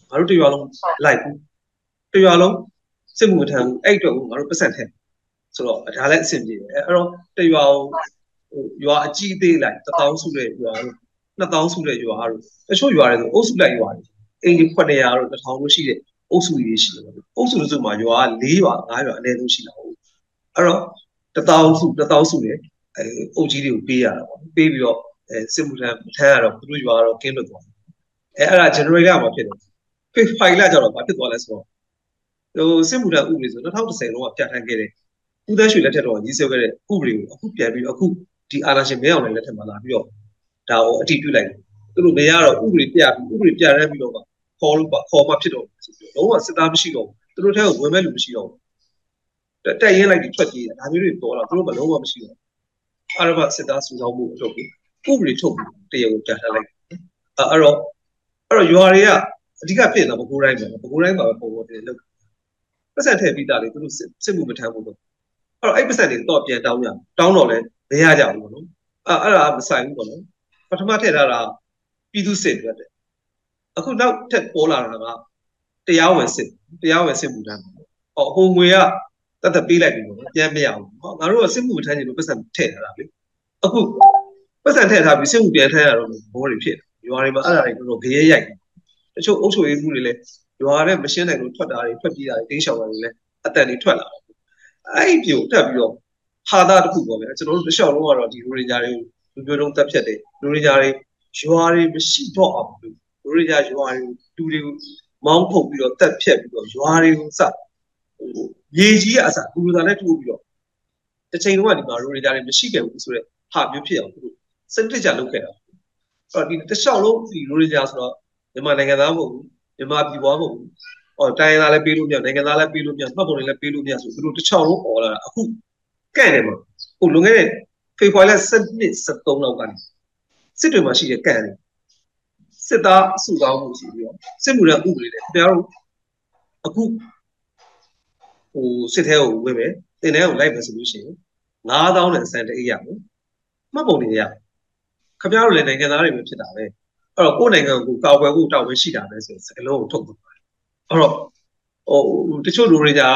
ငါတို့တရွာလုံးလိုက်ဘူးတရွာလုံးစစ်မှုမထမ်းဘူးအဲ့အတွက်ကိုငါတို့ပတ်စံထည့်ဆိုတော့ဒါလည်းအဆင်ပြေတယ်အဲ့တော့တရွာဟိုရွာအကြီးအသေးလိုက်1000စုတဲ့ရွာတို့2000စုတဲ့ရွာတို့တချို့ရွာတွေဆိုအုပ်စုလိုက်ရွာတွေအိမ်ကြီး900တို့1000လို့ရှိတဲ့ အုပ်စုကြီးရှိတယ်အုပ်စုစုမှာရွာ4ရွာ5ရွာအနည်းဆုံးရှိတာဟုတ်အဲ့တော့1000စု1000စုနဲ့အဲအုပ်ကြီးတွေကိုပေးရတာပေါ့ပေးပြီးတော့အဲစစ်မှုထမ်းထမ်းရတော့သူတို့ရွာတော့ကင်းလွတ်သွားအဲအဲ့ဒါ generator မှာဖြစ်တယ် page file လာကြတော့ဘာဖြစ်သွားလဲဆိုတော့ဟိုစစ်မှုထမ်းဥပဒေဆို2010လောက်ကပြဋ္ဌာန်းခဲ့တဲ့ဦးသက်ရွှေလက်ထက်တော့ကြီးစိုးခဲ့တဲ့ဥပဒေကိုအခုပြန်ပြီးတော့အခုဒီအာဏာရှင်မင်းအောင်လှိုင်လက်ထက်မှာလာပြီးတော့ဒါကိုအတည်ပြုလိုက်တယ်သူတို့မရတော့ဥပဒေပြပြီးဥပဒေပြရမ်းပြီးတော့ ခေါ်လို့ပါခေါ်မှဖြစ်တော့ဆိုပြီးတော့လုံးဝစစ်သားမရှိတော့ဘူးသူတို့ထဲကိုဝင်မဲ့လူမရှိတော့ဘူးတက်ရင်လိုက်ပြီးထွက်ပြေးတာဒါမျိုးတွေပေါ်လာသူတို့မလုံးဝမရှိတော့အာရဘစစ်သားစုဆောင်းမှုအထုတ်ပြီးဥပဒေထုတ်ပြီးတရားကိုပြဋ္ဌာန်းလိုက်အဲ့တော့အဲ့တော့ရွာတွေကအဓိကဖြစ်နေတာဘကိုးတိုင်းပဲဘကိုးတိုင်းမှာပဲပုံပေါ်တယ်လို့ပတ်စံထည့်ပြီးသားလေသူတို့စစ်မှုမထမ်းဘူးလို့အဲ့တော့အဲ့ပတ်စံတွေတော့ပြန်တောင်းရတောင်းတော့လဲမရကြဘူးပေါ့နော်အဲ့အဲ့ဒါမဆိုင်ဘူးပေါ့နော်ပထမထည့်ထားတာပြည်သူစစ်တွေတဲ့ အခုနောက်ထပ်ပေါ်လာတာကတရားဝင်စစ်တရားဝင်စစ်မှုထမ်းပေါ့ဟောဟိုငွေကတတ်တပေးလိုက်ပြီပေါ့နော်ပြန်မရဘူးဟောငါတို့ကစစ်မှုမထမ်းချင်လို့ပတ်စံထည့်ထားတာလေအခုပတ်စံထည့်ထားပြီးစစ်မှုပြန်ထမ်းရတော့ဘောတွေဖြစ်ရွာတွေမှာအဲ့ဒါတွေတော့ဂရဲရိုက်တချို့အုပ်ချုပ်ရေးမှုတွေလည်းရွာတဲ့မရှင်းနိုင်လို့ထွက်တာတွေထွက်ပြေးတာတွေတင်းရှောင်တာတွေလည်းအတန်တွေထွက်လာတယ်အဲ့ဒီပြုတ်တက်ပြီးတော့ဟာတာတစ်ခုပေါ့ဗျာကျွန်တော်တို့တခြားလုံးကတော့ဒီရိုရင်းဂျာတွေလူမျိုးတုံးတက်ဖြတ်တယ်ရိုရင်းဂျာတွေရွာတွေမရှိတော့အောင် ရိုရင်းဂျာရွာတွေလူတွေကိုမောင်းဖုတ်ပြီးတော့တက်ဖြတ်ပြီးတော့ရွာတွေကိုစဟိုရေကြီးအစားဘူလူသားနဲ့ထိုးပြီးတော့တစ်ချိန်လုံးကဒီမှာရိုရင်းဂျာတွေမရှိခဲ့ဘူးဆိုတော့ဟာမျိုးဖြစ်အောင်သူတို့စနစ်ကြလုပ်ခဲ့တာအဲ့တော့ဒီတစ်လျှောက်လုံးဒီရိုရင်းဂျာဆိုတော့မြန်မာနိုင်ငံသားမဟုတ်ဘူးမြန်မာပြည်ပွားမဟုတ်ဘူးဟောတိုင်းသားလည်းပေးလို့မရနိုင်ငံသားလည်းပေးလို့မရမှတ်ပုံလည်းပေးလို့မရဆိုသူတို့တစ်ချောင်းလုံးអော်လာတာအခုကန့်တယ်မှာဟိုလွန်ခဲ့တဲ့ဖေဖော်ဝါရီလ7နှစ်73လောက်ကနေစစ်တွေမှာရှိတဲ့ကန့်တယ် စစ်သားစုကောင်းမှုရှိပြီးတော့စစ်မှုရဥပဒေတွေခင်ဗျားတို့အခုဟိုစစ်ထဲကိုဝင်မယ်တင်ထဲကိုလိုက်မယ်ဆိုလို့ရှိရင်9000နဲ့စံတအိတ်ရမယ်မှတ်ပုံတွေရခင်ဗျားတို့လည်းနိုင်ငံသားတွေပဲဖြစ်တာပဲအဲ့တော့ကိုယ်နိုင်ငံကိုကာကွယ်ဖို့တောင်းဝဲရှိတာပဲဆိုစကလုံးကိုထုတ်သွားတယ်အဲ့တော့ဟိုတချို့လူတွေညာ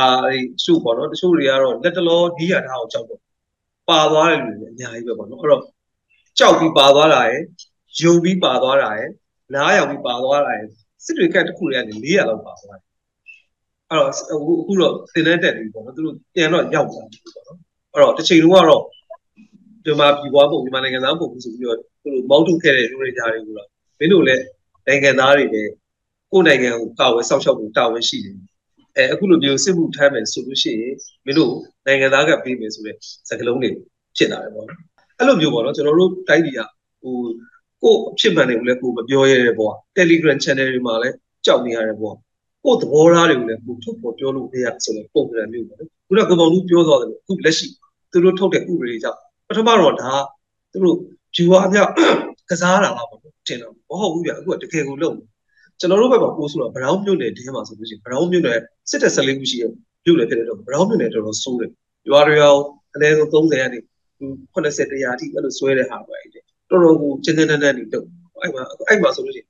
စုပေါ့နော်တချို့တွေကတော့လက်တလောဒီးရထားအောင်ကြောက်တော့ပါသွားတယ်လူတွေအများကြီးပဲပေါ့နော်အဲ့တော့ကြောက်ပြီးပါသွားတာရယ်ယုံပြီးပါသွားတာရယ် နားရောက်ပြီးပါသွားတာရယ်စစ်တွေကတ်တစ်ခုတွေကနေ400လောက်ပါသွားတယ်အဲ့တော့အခုတော့တင်တဲ့တက်ပြီပေါ့နော်သူတို့ပြန်တော့ရောက်သွားပြီပေါ့နော်အဲ့တော့တစ်ချိန်လုံးကတော့ဒီမှာပြည်ပွားပုံမြန်မာနိုင်ငံသားပုံဆိုပြီးတော့သူတို့မောင်းထုတ်ခဲ့တဲ့လူတွေညာတွေကိုတော့မင်းတို့လည်းနိုင်ငံသားတွေလည်းကိုယ်နိုင်ငံကိုကာဝယ်စောင့်ရှောက်ဖို့တာဝန်ရှိတယ်အဲအခုလိုမျိုးစစ်မှုထမ်းမယ်ဆိုလို့ရှိရင်မင်းတို့နိုင်ငံသားကပေးမယ်ဆိုတဲ့စကားလုံးတွေဖြစ်လာတယ်ပေါ့နော်အဲ့လိုမျိုးပေါ့နော်ကျွန်တော်တို့တိုင်းပြည်ကဟို ကို့အဖြစ်မှန်တွေကိုလည်းကိုမပြောရတဲ့ပေါ့ Telegram channel တွေမှာလည်းကြောက်နေရတယ်ပေါ့ကို့သဘောထားတွေကိုလည်းကိုထုတ်ပေါ်ပြောလို့မရဆိုတဲ့ပုံစံမျိုးပေါ့နော်ခုနကကောင်လူပြောသွားတယ်အခုလက်ရှိသူတို့ထုတ်တဲ့ဥပဒေကြောင့်ပထမတော့ဒါသူတို့ viewer အမြောက်ကစားတာလားပေါ့တင်တော့မဟုတ်ဘူးဗျအခုကတကယ်ကိုလုံးကျွန်တော်တို့ဘက်မှာပို့ဆိုတော့ဘရောင်းမြို့နယ်တင်းမှာဆိုလို့ရှိရင်ဘရောင်းမြို့နယ်စစ်တဲ့14ခုရှိရမြို့နယ်ဖြစ်တဲ့တော့ဘရောင်းမြို့နယ်တော်တော်ဆိုးတယ်ရွာတွေရောအနည်းဆုံး30ရာနေ80တရားအထိအဲ့လိုဆွဲတဲ့ဟာပဲအဲ့ တော်တော်ကိုကျင်းကျင်းတန်းတန်းနေတော့အဲ့မှာအဲ့မှာဆိုလို့ရှိရင်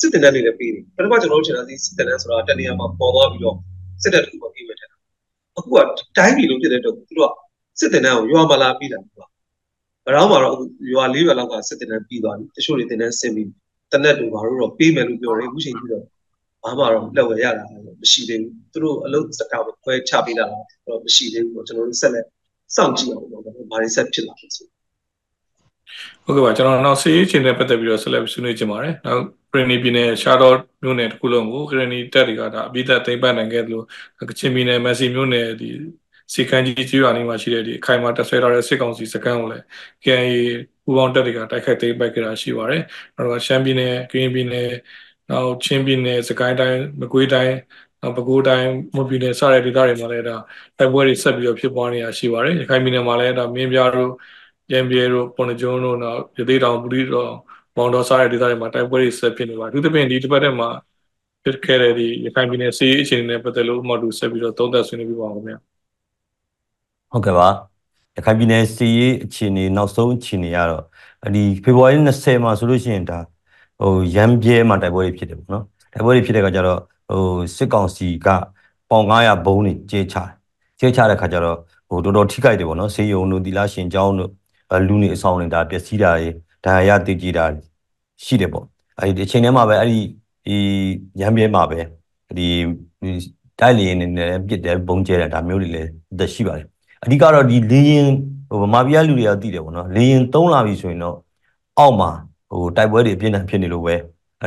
စစ်တင်တန်းတွေလည်းပြီးတယ်ပထမကျွန်တော်တို့ထင်တာဒီစစ်တင်တန်းဆိုတာတနေရာမှာပေါ်သွားပြီးတော့စစ်တပ်တူပဲပြီးမယ်ထင်တာအခုကတိုင်းပြည်လုံးဖြစ်တဲ့တော့သူတို့ကစစ်တင်တန်းကိုရွာမလာပြီးတာကွာဘရောင်းမှာတော့ရွာလေးရွာလောက်ကစစ်တင်တန်းပြီးသွားပြီတချို့တွေတင်တန်းဆင်းပြီးတနက်တူဘာလို့တော့ပေးမယ်လို့ပြောတယ်အခုချိန်ကြီးတော့ဘာမှတော့လက်ဝယ်ရတာမရှိသေးဘူးသူတို့အလုပ်စကားကိုခွဲချပေးတာတော့မရှိသေးဘူးပေါ့ကျွန်တော်တို့ဆက်လက်စောင့်ကြည့်အောင်ပေါ့ဘာတွေဆက်ဖြစ်လာလဲဆို ဟုတ်ကဲ့ပါကျွန်တော်နောက်စီးရေးချင်းနဲ့ပတ်သက်ပြီးတော့ဆက်လက်ဆွေးနွေးချင်ပါတယ်နောက်ပရနီပြည်နယ်ရှာတော့မြို့နယ်တစ်ခုလုံးကိုကရနီတက်တွေကဒါအပိသက်သိမ်းပိုက်နိုင်ခဲ့တယ်လို့ကချင်ပြည်နယ်မက်ဆီမြို့နယ်ဒီစီကံကြီးကျွာနေမှာရှိတဲ့ဒီအခိုင်အမာတက်ဆွဲထားတဲ့စစ်ကောင်စီစကန်ကိုလည်း KNA ပူပေါင်းတပ်တွေကတိုက်ခိုက်သိမ်းပိုက်ခဲ့တာရှိပါတယ်။နောက်တော့ရှမ်းပြည်နယ်၊ကရင်ပြည်နယ်နောက်ချင်းပြည်နယ်စကိုင်းတိုင်းမကွေးတိုင်းနောက်ပဲခူးတိုင်းမွန်ပြည်နယ်စတဲ့ဒေသတွေမှာလည်းဒါတိုက်ပွဲတွေဆက်ပြီးတော့ဖြစ်ပွားနေတာရှိပါတယ်။ရခိုင်ပြည်နယ်မှာလည်းဒါမင်းပြားတို့ ရန်ပြည်တို့ပေါ်နကျွန်းတို့နောက်ရသေးတောင်ပူရီတို့မောင်တော်စတဲ့ဒေသတွေမှာတိုက်ပွဲတွေဆက်ဖြစ်နေပါအထူးသဖြင့်ဒီတစ်ပတ်ထဲမှာဖြစ်ခဲ့တဲ့ဒီရခိုင်ပြည်နယ်စီးအခြေအနေနဲ့ပတ်သက်လို့မှတူဆက်ပြီးတော့သုံးသပ်ဆွေးနွေးပြပါဦးခင်ဗျာ။ဟုတ်ကဲ့ပါရခိုင်ပြည်နယ်စီးရေးအခြေအနေနောက်ဆုံးအခြေအနေကတော့ဒီဖေဖော်ဝါရီ20မှာဆိုလို့ရှိရင်ဒါဟိုရန်ပြဲမှာတိုက်ပွဲတွေဖြစ်တယ်ပေါ့နော်တိုက်ပွဲတွေဖြစ်တဲ့ခါကျတော့ဟိုစစ်ကောင်စီကပေါင်900ဘုံတွေကျေးချတယ်ကျေးချတဲ့ခါကျတော့ဟိုတော်တော်ထိခိုက်တယ်ပေါ့နော်ဆေးရုံတို့ဒီလားရှင်ကျောင်းတို့အဲ လူနေအဆောင်တွေဒါပျက်စီးတာတွေဒါရရတည်ကြည်တာရှိတယ်ပေါ့အဲဒီအချိန်ထဲမှာပဲအဲ့ဒီဒီရမ်းပြဲမှာပဲဒီတိုက်လျင်နေနဲ့ပြစ်တယ်ဘုံကျဲတယ်ဒါမျိုးတွေလည်းသက်ရှိပါတယ်အဓိကတော့ဒီလေရင်ဟိုဗမာပြည်လူတွေကသိတယ်ပေါ့နော်လေရင်သုံးလာပြီဆိုရင်တော့အောက်မှာဟိုတိုက်ပွဲတွေအပြင်းထန်ဖြစ်နေလို့ပဲ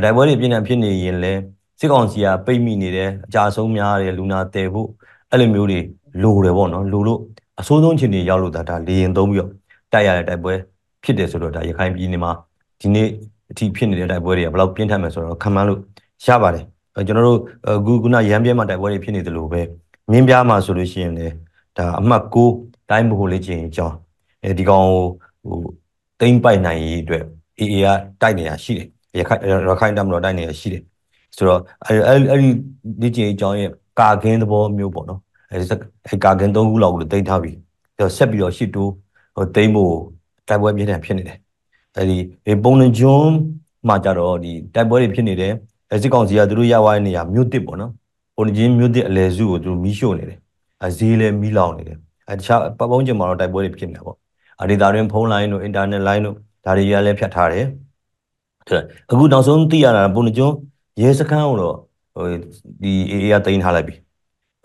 တိုက်ပွဲတွေအပြင်းထန်ဖြစ်နေရင်လည်းစစ်ကောင်စီကပိတ်မိနေတယ်အကြဆုံးများတယ်လူနာတဲဖို့အဲ့လိုမျိုးတွေလိုတယ်ပေါ့နော်လိုလို့အဆိုးဆုံးချိန်တွေရောက်လို့ဒါဒါလေရင်သုံးပြီးတော့ တိုက်ရတဲ့တိုက်ပွဲဖြစ်တယ်ဆိုတော့ဒါရခိုင်ပြည်နယ်မှာဒီနေ့အထိဖြစ်နေတဲ့တိုက်ပွဲတွေကဘယ်လောက်ပြင်းထန်မယ်ဆိုတော့ခံမှန်းလို့ရပါတယ်ကျွန်တော်တို့အခုခုနရမ်းပြဲမှာတိုက်ပွဲတွေဖြစ်နေသလိုပဲမင်းပြားမှာဆိုလို့ရှိရင်လည်းဒါအမှတ်6တိုင်းဘိုလေးချင်းအကြောင်းအဲဒီကောင်ဟိုတိမ့်ပိုက်နိုင်ရေးအတွက် AA ကတိုက်နေတာရှိတယ်ရခိုင်ရခိုင်တပ်မတော်တိုက်နေတာရှိတယ်ဆိုတော့အဲအဲ့ဒီလေးချင်းအကြောင်းရဲ့ကာကင်းသဘောမျိုးပေါ့နော်အဲကာကင်း၃ခုလောက်ကိုတိမ့်ထားပြီးဆက်ပြီးတော့ရှစ်တိုး ဟိုတိမ့်ဖို့တိုက်ပွဲပြင်းထန်ဖြစ်နေတယ်အဲဒီပုံနှကျွန်းမှာကြတော့ဒီတိုက်ပွဲတွေဖြစ်နေတယ်စစ်ကောင်စီကသူတို့ရဝိုင်းနေရမြို့တစ်ပေါ့နော်ပုံနှချင်းမြို့တစ်အလဲစုကိုသူတို့မီးရှို့နေတယ်အဲဈေးလည်းမီးလောင်နေတယ်အဲတခြားပတ်ပုံးကျင်မှာတော့တိုက်ပွဲတွေဖြစ်နေတာပေါ့အဒေတာတွင်ဖုန်းလိုင်းတို့အင်တာနက်လိုင်းတို့ဒါတွေကလည်းဖြတ်ထားတယ်အခုနောက်ဆုံးသိရတာပုံနှကျွန်းရဲစခန်းကိုတော့ဟိုဒီအေးအေးကတင်ထားလိုက်ပြီ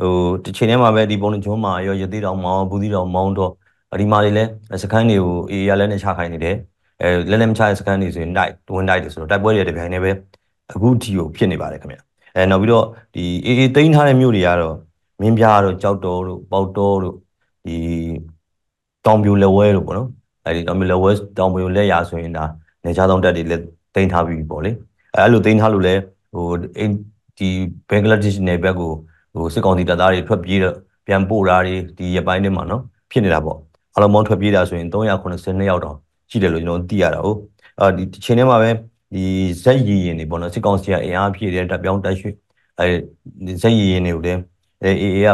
ဟိုတစ်ချိန်တည်းမှာပဲဒီပုံနှကျွန်းမှာရောရသေးတောင်မောင်းဘူးသီးတောင်မောင်းတော့ ဒီမှာတွေလည်းစခန်းတွေကိုအေးအေးကလည်းနဲ့ချခိုင်းနေတယ်အဲလဲလဲမချတဲ့စခန်းတွေဆိုရင်တိုက်ဝင်တိုက်တယ်ဆိုတော့တိုက်ပွဲတွေတပြိုင်တည်းပဲအခုထီကိုဖြစ်နေပါတယ်ခင်ဗျအဲနောက်ပြီးတော့ဒီအေးအေးတိန်းထားတဲ့မြို့တွေကတော့မင်းပြားတို့ကြောက်တော်တို့ပေါက်တော်တို့ဒီတောင်ပြိုလက်ဝဲတို့ပေါ့နော်အဲဒီတောင်ပြိုလက်ဝဲတောင်ပြိုလက်ရာဆိုရင်ဒါနေချားတောင်တက်တွေလည်းတိန်းထားပြီးပေါ့လေအဲအဲ့လိုတိန်းထားလို့လဲဟိုဒီဘင်္ဂလားဒေ့ရှ်နယ်ဘက်ကိုဟိုစစ်ကောင်စီတပ်သားတွေထွက်ပြေးတော့ပြန်ပို့တာတွေဒီရပိုင်းတွေမှာနော်ဖြစ်နေတာပေါ့ အလုံးမောင်းထွက်ပြေးတာဆိုရင်382ယောက်တောင်ရှိတယ်လို့ကျွန်တော်သိရတာဟုတ်အဲဒီချိန်ထဲမှာပဲဒီဇက်ရည်ရင်တွေပေါ့နော်စစ်ကောင်စီကအင်အားဖြည့်တဲ့တပ်ပြောင်းတက်ရွှေ့အဲဇက်ရည်ရင်တွေကိုလည်းအေးအေးက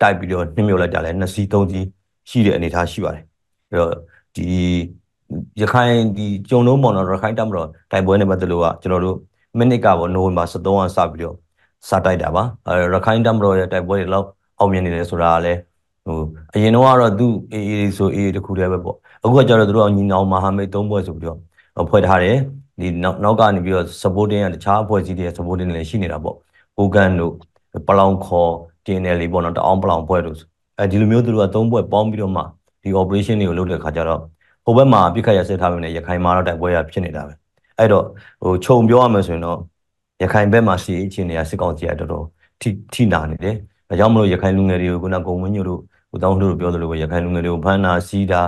တိုက်ပြီးတော့နှိမ့်မြုပ်လိုက်ကြလဲ2စီး3စီးရှိတဲ့အနေအထားရှိပါတယ်အဲ့တော့ဒီရခိုင်ဒီကြုံလုံးပေါ့နော်ရခိုင်တပ်မတော်တိုက်ပွဲနဲ့ပတ်သက်လို့ကကျွန်တော်တို့မိနစ်ကပေါ့နိုဝင်ဘာ23ရက်စပြီးတော့စတိုက်တာပါအဲရခိုင်တပ်မတော်ရဲ့တိုက်ပွဲတွေလောက်အောင်မြင်နေတယ်ဆိုတာကလည်း ဟိုအရင်တော့ကတော့သူအေးအေးဆိုအေးတခုတည်းပဲပေါ့အခုကကျတော့သူတို့ညီနောင်မဟာမိတ်၃ဘွဲ့ဆိုပြီးတော့ဖွဲ့ထားတယ်ဒီနောက်နောက်ကနေပြီးတော့ supporting ကတခြားအဖွဲ့အစည်းတွေ supporting လည်းရှိနေတာပေါ့ဟိုကန်တို့ပလောင်ခေါ် TNL လေးပေါ့နော်တအောင်ပလောင်ဖွဲ့တို့အဲဒီလိုမျိုးသူတို့က၃ဘွဲ့ပေါင်းပြီးတော့မှဒီ operation တွေကိုလုပ်တဲ့ခါကျတော့ဟိုဘက်မှာပြစ်ခတ်ရဆက်ထားပြီနဲ့ရခိုင်မှာတော့တိုက်ပွဲရဖြစ်နေတာပဲအဲ့တော့ဟိုခြုံပြောရမယ်ဆိုရင်တော့ရခိုင်ဘက်မှာစီအခြေအနေကစစ်ကောင်စီကတော်တော်ထိထိနာနေတယ်ဒါကြောင့်မလို့ရခိုင်လူငယ်တွေကိုခုနကုံဝင်းညို့တို့ ဟိုတောင်းတို့ပြောသလိုပဲရခိုင်လူငယ်တွေကိုဖမ်းတာစီးတာ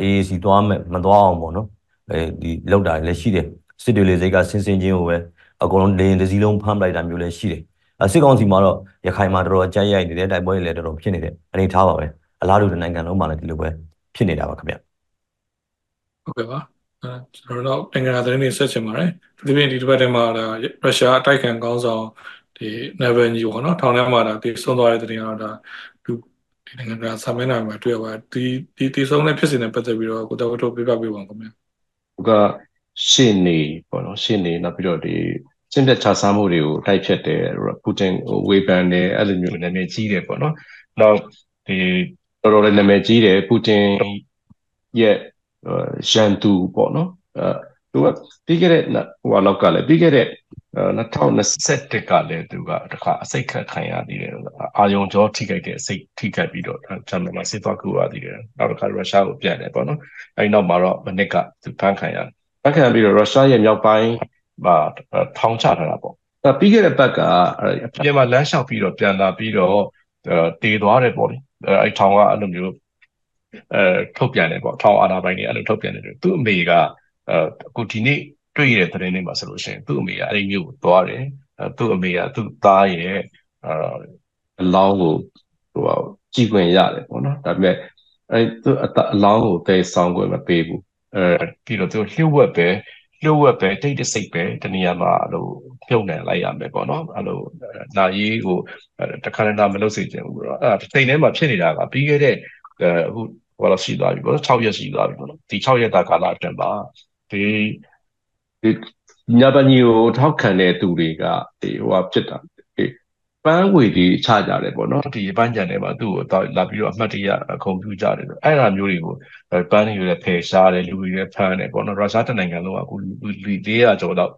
အေးအေးစီသွားမယ်မသွားအောင်ပေါ့နော်အဲဒီလောက်တာလည်းရှိတယ်စစ်တွေလေစိတ်ကဆင်းဆင်းချင်းကိုပဲအကုန်လုံးလေရင်တစ်စီးလုံးဖမ်းလိုက်တာမျိုးလည်းရှိတယ်စစ်ကောင်စီမှာတော့ရခိုင်မှာတော်တော်ကြိုက်ရိုက်နေတဲ့တိုက်ပွဲတွေလည်းတော်တော်ဖြစ်နေတဲ့အနေထားပါပဲအလားတူနိုင်ငံလုံးမှာလည်းဒီလိုပဲဖြစ်နေတာပါခင်ဗျဟုတ်ကဲ့ပါအဲကျွန်တော်တို့နိုင်ငံသတင်းတွေဆက်ချင်ပါတယ်ဒီပြင်ဒီတစ်ပတ်ထဲမှာဒါရုရှားအတိုက်ခံကောင်းဆောင်ဒီနေဗန်ဂျီပေါ့နော်ထောင်ထဲမှာဒါတည်ဆုံးသွားတဲ့သတင်းကတော့ဒါလူ ဒီနိုင်ငံကစာမျက်နှာမှာတွေ့ရပါတယ်ဒီဒီတည်ဆုံးတဲ့ဖြစ်စဉ်နဲ့ပတ်သက်ပြီးတော့ကိုတော်တို့ပြပြပေးပါဦးခင်ဗျ။ကရှေ့နေပေါ့နော်ရှေ့နေနောက်ပြီးတော့ဒီကျင့်တဲ့ခြားစားမှုတွေကိုတိုက်ဖြတ်တယ်ပူတင်ဟိုဝေဖန်တယ်အဲ့လိုမျိုးနာမည်ကြီးတယ်ပေါ့နော်။နောက်ဒီတော်တော်လေးနာမည်ကြီးတယ်ပူတင်ရဲ့ရန်သူပေါ့နော်အဲသူကပြီးခဲ့တဲ့ဟိုလောက်ကလည်းပြီးခဲ့တဲ့ 2021ကလည်းသူကတခါအစိတ်ခတ်ခံရသေးတယ်အာယုံကြောထိခိုက်တဲ့အစိတ်ထိခိုက်ပြီးတော့ဂျာမန်မှာဆေးသွားကူရသေးတယ်နောက်တစ်ခါရုရှားကိုပြန်တယ်ပေါ့နော်အဲဒီနောက်မှာတော့မနစ်ကသူဖမ်းခံရတယ်ဖမ်းခံပြီးတော့ရုရှားရဲ့မြောက်ပိုင်းမှာထောင်ချထားတာပေါ့အဲပြီးခဲ့တဲ့ဘက်ကပြန်မှာလမ်းလျှောက်ပြီးတော့ပြန်လာပြီးတော့တည်သွားတယ်ပေါ့လေအဲထောင်ကအဲ့လိုမျိုးအဲထုတ်ပြန်တယ်ပေါ့ထောင်အာဏာပိုင်တွေအဲ့လိုထုတ်ပြန်တယ်သူ့အမေကအဲအခုဒီနေ့ တွေ့ရတဲ့သတင်းတွေမှာဆိုလို့ရှိရင်သူ့အမေကအဲ့ဒီမျိုးကိုသွားတယ်သူ့အမေကသူ့သားရဲ့အလောင်းကိုဟိုကြည့်ခွင့်ရတယ်ပေါ့နော်ဒါပေမဲ့အဲ့သူ့အလောင်းကိုတဲဆောင်ခွင့်မပေးဘူးအဲပြီးတော့သူလျှို့ဝှက်ပဲလျှို့ဝှက်ပဲတိတ်တဆိတ်ပဲတနည်းအားမှာအဲ့လိုပြုတ်နိုင်လိုက်ရမယ်ပေါ့နော်အဲ့လိုနာရီကိုတခါတည်းမလုပ်စေချင်ဘူးပေါ့အဲ့ဒါတိတ်ထဲမှာဖြစ်နေတာကပြီးခဲ့တဲ့အခုဟိုတော့ရှိသွားပြီပေါ့နော်6ရက်ရှိသွားပြီပေါ့နော်ဒီ6ရက်တာကာလအတွင်းမှာဒီဒီ ညပညီကိုထောက်ခံတဲ့သူတွေကဒီဟိုဟာဖြစ်တာဒီပန်းဝေဒီချကြတယ်ပေါ့နော်ဒီပန်းကြံထဲမှာသူ့ကိုတော့လာပြီးတော့အမှတ်တရခုံပြကြတယ်ဆိုအဲ့ဒါမျိုးတွေကိုပန်းတွေလည်းဖယ်ရှားတယ်လူတွေလည်းဖမ်းတယ်ပေါ့နော်ရုရှားတနိုင်ငံလုံးကအခုလူ400ကျော်တော့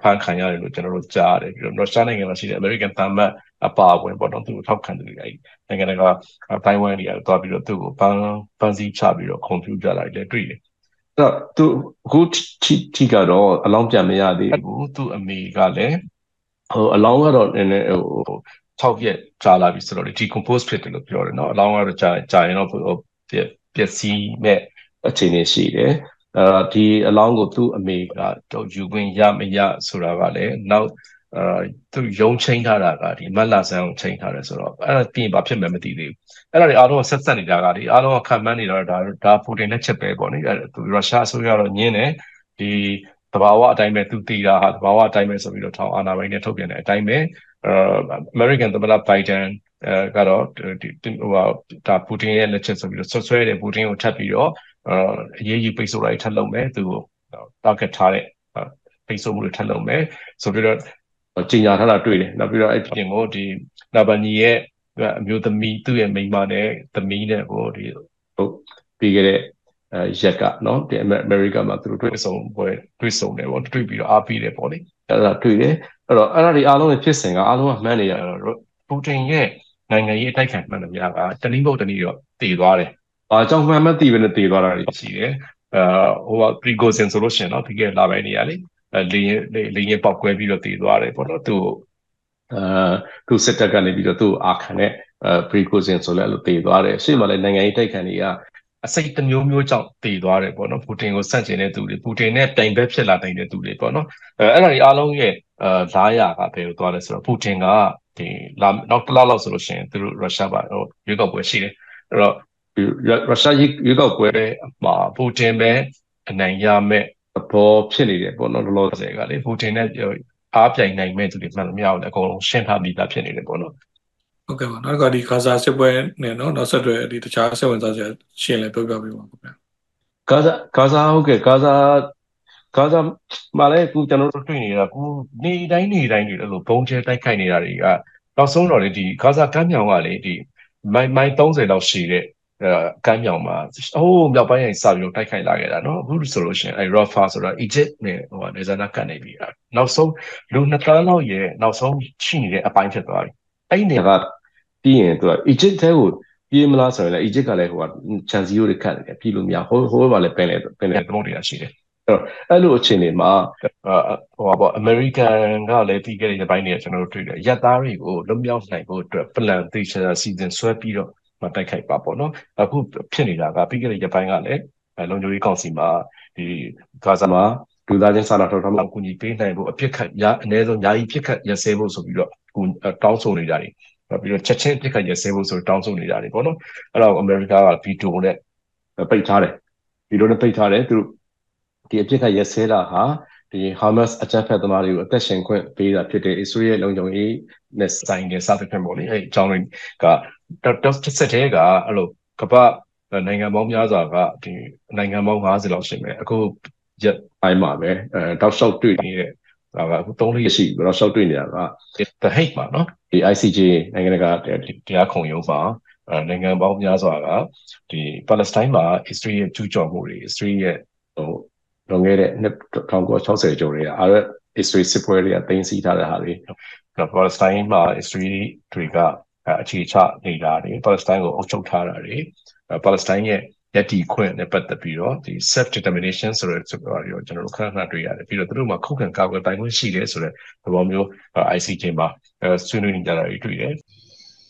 ဖမ်းခံရတယ်လို့ကျွန်တော်တို့ကြားတယ်ပြီးတော့ရုရှားနိုင်ငံမှာရှိတဲ့ American သံမတ်အပါအဝင်ပေါ့နော်သူ့ကိုထောက်ခံတယ်အဲ့နိုင်ငံတကာတိုင်ဝမ်တွေကသွားပြီးတော့သူ့ကိုပန်းပန်းစည်းချပြီးတော့ကွန်ပျူတာလိုက်လည်းတွေ့တယ်အဲ့ တော့သူအခုထိထိကတော့အလောင်းပြန်မရသေးဘူးသူ့အမေကလည်းဟိုအလောင်းကတော့နည်းနည်းဟို6ရက်ကြာလာပြီဆိုတော့ decompose ဖြစ်တယ်လို့ပြောတယ်เนาะအလောင်းကတော့ကြာကြာရင်တော့ဟိုပျက်စီးမဲ့အခြေအနေရှိတယ်အဲဒီအလောင်းကိုသူ့အမေကတော့ယူခွင့်ရမရဆိုတာကလည်းနောက် အဲသူရုံချင်းထားတာကဒီမက်လာဆန်ကိုချိန်ထားတယ်ဆိုတော့အဲ့ဒါပြင်ဘာဖြစ်မှမသိသေးဘူးအဲ့ဒါတွေအားလုံးဆက်ဆက်နေတာကဒီအားလုံးခံမှန်းနေတာဒါဒါပူတင်နဲ့ချက်ပဲပေါ့နိအဲ့သူရုရှားအစိုးရတော့ညင်းတယ်ဒီတဘာဝအတိုင်းပဲသူတည်တာဟာတဘာဝအတိုင်းပဲဆိုပြီးတော့ထောင်အာဏာပိုင်နဲ့ထုတ်ပြန်တဲ့အတိုင်းပဲအဲ American သမ္မတ Biden အဲကတော့ဒီဟိုဒါပူတင်ရဲ့လက်ချက်ဆိုပြီးတော့ဆွဆွဲတယ်ပူတင်ကိုထပ်ပြီးတော့အရေးကြီးပိတ်ဆို့လိုက်ထပ်လုပ်မယ်သူကို target ထားတဲ့ပိတ်ဆို့မှုတွေထပ်လုပ်မယ်ဆိုပြီးတော့ ကြီးညာထားတာတွေ့တယ်နောက်ပြီးတော့အဲ့ပြင်ကိုဒီနာဘနီရဲ့အမျိုးသမီးသူ့ရဲ့မိန်းမနဲ့သမီးနဲ့ကိုဒီဟုတ်ပြီးခဲ့တဲ့အဲရက်ကနော်ဒီအမေရိကမှာသူတို့တွေ့ဆုံပွဲတွေ့ဆုံတယ်ပေါ့တွေ့ပြီးတော့အားပေးတယ်ပေါ့လေအဲ့ဒါတွေ့တယ်အဲ့တော့အဲ့ဒါဒီအားလုံးဖြစ်စဉ်ကအားလုံးကမှန်းနေရတော့ပူတင်ရဲ့နိုင်ငံရေးအတိုက်ခံမှန်သမျှကတနည်းမဟုတ်တနည်းတော့တည်သွားတယ်။ဘာကြောင့်မှန်မသိဘဲနဲ့တည်သွားတာရှိတယ်။အဲဟိုက precaution ဆိုလို့ရှိရင်တော့ဒီကလာပိုင်းနေရလေ လေရင်လေရင်ပေါက်ကွဲပြီးတော့တည်သွားတယ်ပေါ့နော်သူအဲသူစစ်တပ်ကနေပြီးတော့သူ့အာခံတဲ့အဲ precaution ဆိုလဲအဲ့လိုတည်သွားတယ်ရှေ့မှာလည်းနိုင်ငံရေးတိုက်ခံတွေကအစိတ်တစ်မျိုးမျိုးကြောင့်တည်သွားတယ်ပေါ့နော်ပူတင်ကိုဆန့်ကျင်တဲ့သူတွေပူတင်နဲ့တိုင်ဘက်ဖြစ်လာနိုင်တဲ့သူတွေပေါ့နော်အဲအဲ့ဒါတွေအားလုံးရဲ့အဲလာရကဘယ်လိုသွားလဲဆိုတော့ပူတင်ကဒီလာနောက်တစ်လလောက်ဆိုလို့ရှိရင်သူတို့ရုရှားပါဟိုရွေးကောက်ပွဲရှိတယ်အဲ့တော့ရုရှားရွေးကောက်ပွဲမှာပူတင်ပဲအနိုင်ရမဲ့ ဘောဖြစ်နေတယ်ပေါ့နော်လောလောဆယ်ကလေပူတင်နဲ့အားပြိုင်နိုင်မဲ့သူတွေမှန်လို့မရဘူးလေအကုန်လုံးရှင်းထားပြီးသားဖြစ်နေတယ်ပေါ့နော်ဟုတ်ကဲ့ပါနောက်ကဒီဂါဇာစစ်ပွဲနဲ့နော်နောက်ဆက်တွဲဒီတခြားစိတ်ဝင်စားစရာရှင်းလဲပြောပြပေးပါခင်ဗျာဂါဇာဂါဇာဟုတ်ကဲ့ဂါဇာဂါဇာမှာလည်းအခုကျွန်တော်တို့တွေ့နေတာအခုနေတိုင်းနေတိုင်းတွေအဲ့လိုဘုံကျဲတိုက်ခိုက်နေတာတွေကနောက်ဆုံးတော့လေဒီဂါဇာကမ်းမြောင်ကလေဒီမိုင်မိုင်30လောက်ရှိတဲ့ အဲကမ်းမြောင်မှာအိုးမြောက်ပိုင်းရင်စပြီးတော့တိုက်ခိုက်လာခဲ့တာနော်အခုဆိုလို့ရှိရင်အဲ Rafah ဆိုတာ Egypt နဲ့ဟိုကနေဇာနာကန်နေပြီအဲ့နောက်ဆုံးလူနှစ်သန်းလောက်ရဲ့နောက်ဆုံးရှိနေတဲ့အပိုင်းဖြစ်သွားပြီအဲ့ဒီနေရာကပြီးရင်သူက Egypt တဲကိုပြေးမလားဆိုရင်လည်း Egypt ကလည်းဟိုက chance 0တွေခတ်နေတယ်ပြေးလို့မရဟိုဟိုဘာလဲပင်လေပင်လေသမုတ်တွေကရှိတယ်အဲ့တော့အဲ့လိုအခြေအနေမှာဟိုပါအမေရိကန်ကလည်းပြီးခဲ့တဲ့ဘိုင်းတွေကကျွန်တော်တို့တွေ့တယ်ရက်သားတွေကိုလွတ်မြောက်နိုင်ဖို့အတွက် plan သေချာစီစဉ်ဆွဲပြီးတော့ မတိုက်ခိုက်ပါပေါ့နော်အခုဖြစ်နေတာကပြီးခဲ့တဲ့ရက်ပိုင်းကလည်းလုံခြုံရေးကောင်စီမှာဒီဂါဇာမှာလူသားချင်းစာနာထောက်ထားမှုအကူအညီပေးနိုင်ဖို့အဖြစ်ခတ်ရအနည်းဆုံးယာယီဖြစ်ခတ်ရစဲဖို့ဆိုပြီးတော့တောင်းဆိုနေကြတယ်ပြီးတော့ချက်ချင်းပြစ်ခတ်ရစဲဖို့ဆိုတောင်းဆိုနေကြတယ်ပေါ့နော်အဲ့တော့အမေရိကကဗီတိုနဲ့ပိတ်ထားတယ်ဗီတိုနဲ့ပိတ်ထားတယ်သူတို့ဒီအပြစ်ခတ်ရစဲတာဟာ ဒီ Hamas အကြမ်းဖက်သမားတွေကိုအသက်ရှင်ခွင့်ပေးတာဖြစ်တဲ့ Israel လုံခြုံရေးနဲ့ဆိုင်တဲ့စသဖြင့်ပေါ့လေအဲအကြောင်းတွေကတော့တစ်ဆက်တည်းကအဲ့လိုကပ္ပနိုင်ငံပေါင်းများစွာကဒီနိုင်ငံပေါင်း50လောက်ရှိမယ်အခုရက်ပိုင်းမှာပဲအဲတောက်လျှောက်တွေ့နေတဲ့ဒါကအခု3လေးရှိပြီးတော့ရှောက်တွေ့နေတာက the hate မှာနော်ဒီ ICJ နိုင်ငံတကာတရားခုံရုံးမှာနိုင်ငံပေါင်းများစွာကဒီပါလက်စတိုင်းမှာ history ရဲ့ကျူးကျော်မှုတွေ history ရဲ့ဟို လွန်ခဲ့တဲ့နှစ်1960ကျော်တွေကအားရ history စစ်ပွဲတွေကတင်စီထားတဲ့ဟာတွေပါလက်စတိုင်းမှာ history တွေကအခြေချနေတာတွေပါလက်စတိုင်းကိုအုပ်ချုပ်ထားတာတွေပါလက်စတိုင်းရဲ့ယက်တီခွင့်နဲ့ပတ်သက်ပြီးတော့ဒီ self determination ဆိုတဲ့ဆိုတော့ကျွန်တော်တို့ခဏခဏတွေ့ရတယ်ပြီးတော့သူတို့မှာခုခံကာကွယ်ပိုင်ခွင့်ရှိတယ်ဆိုတဲ့သဘောမျိုး ICJ မှာဆွေးနွေးနေကြတာတွေ့တယ်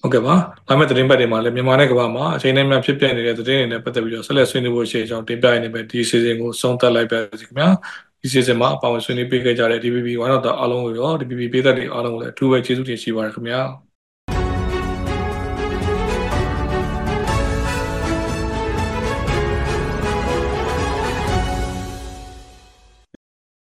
ဟုတ်ကဲ့ပါလာမယ့်သတင်းပတ်တွေမှာလည်းမြန်မာနဲ့ကမ္ဘာမှာအချိန်နဲ့များဖြစ်ပျက်နေတဲ့သတင်းတွေနဲ့ပတ်သက်ပြီးတော့ဆက်လက်ဆွေးနွေးဖို့ရှိတဲ့အကြောင်းတင်ပြရနေပဲဒီ season ကိုဆုံးသက်လိုက်ပါစီခင်ဗျာဒီ season မှာအပေါင်းဆွေးနွေးပေးခဲ့ကြတဲ့ DBB ဝိုင်းတော်သားအားလုံးကိုရော DBB ပေးသက်တွေအားလုံးကိုလည်းအထူးပဲကျေးဇူးတင်ရှိပါရခင်ဗျာ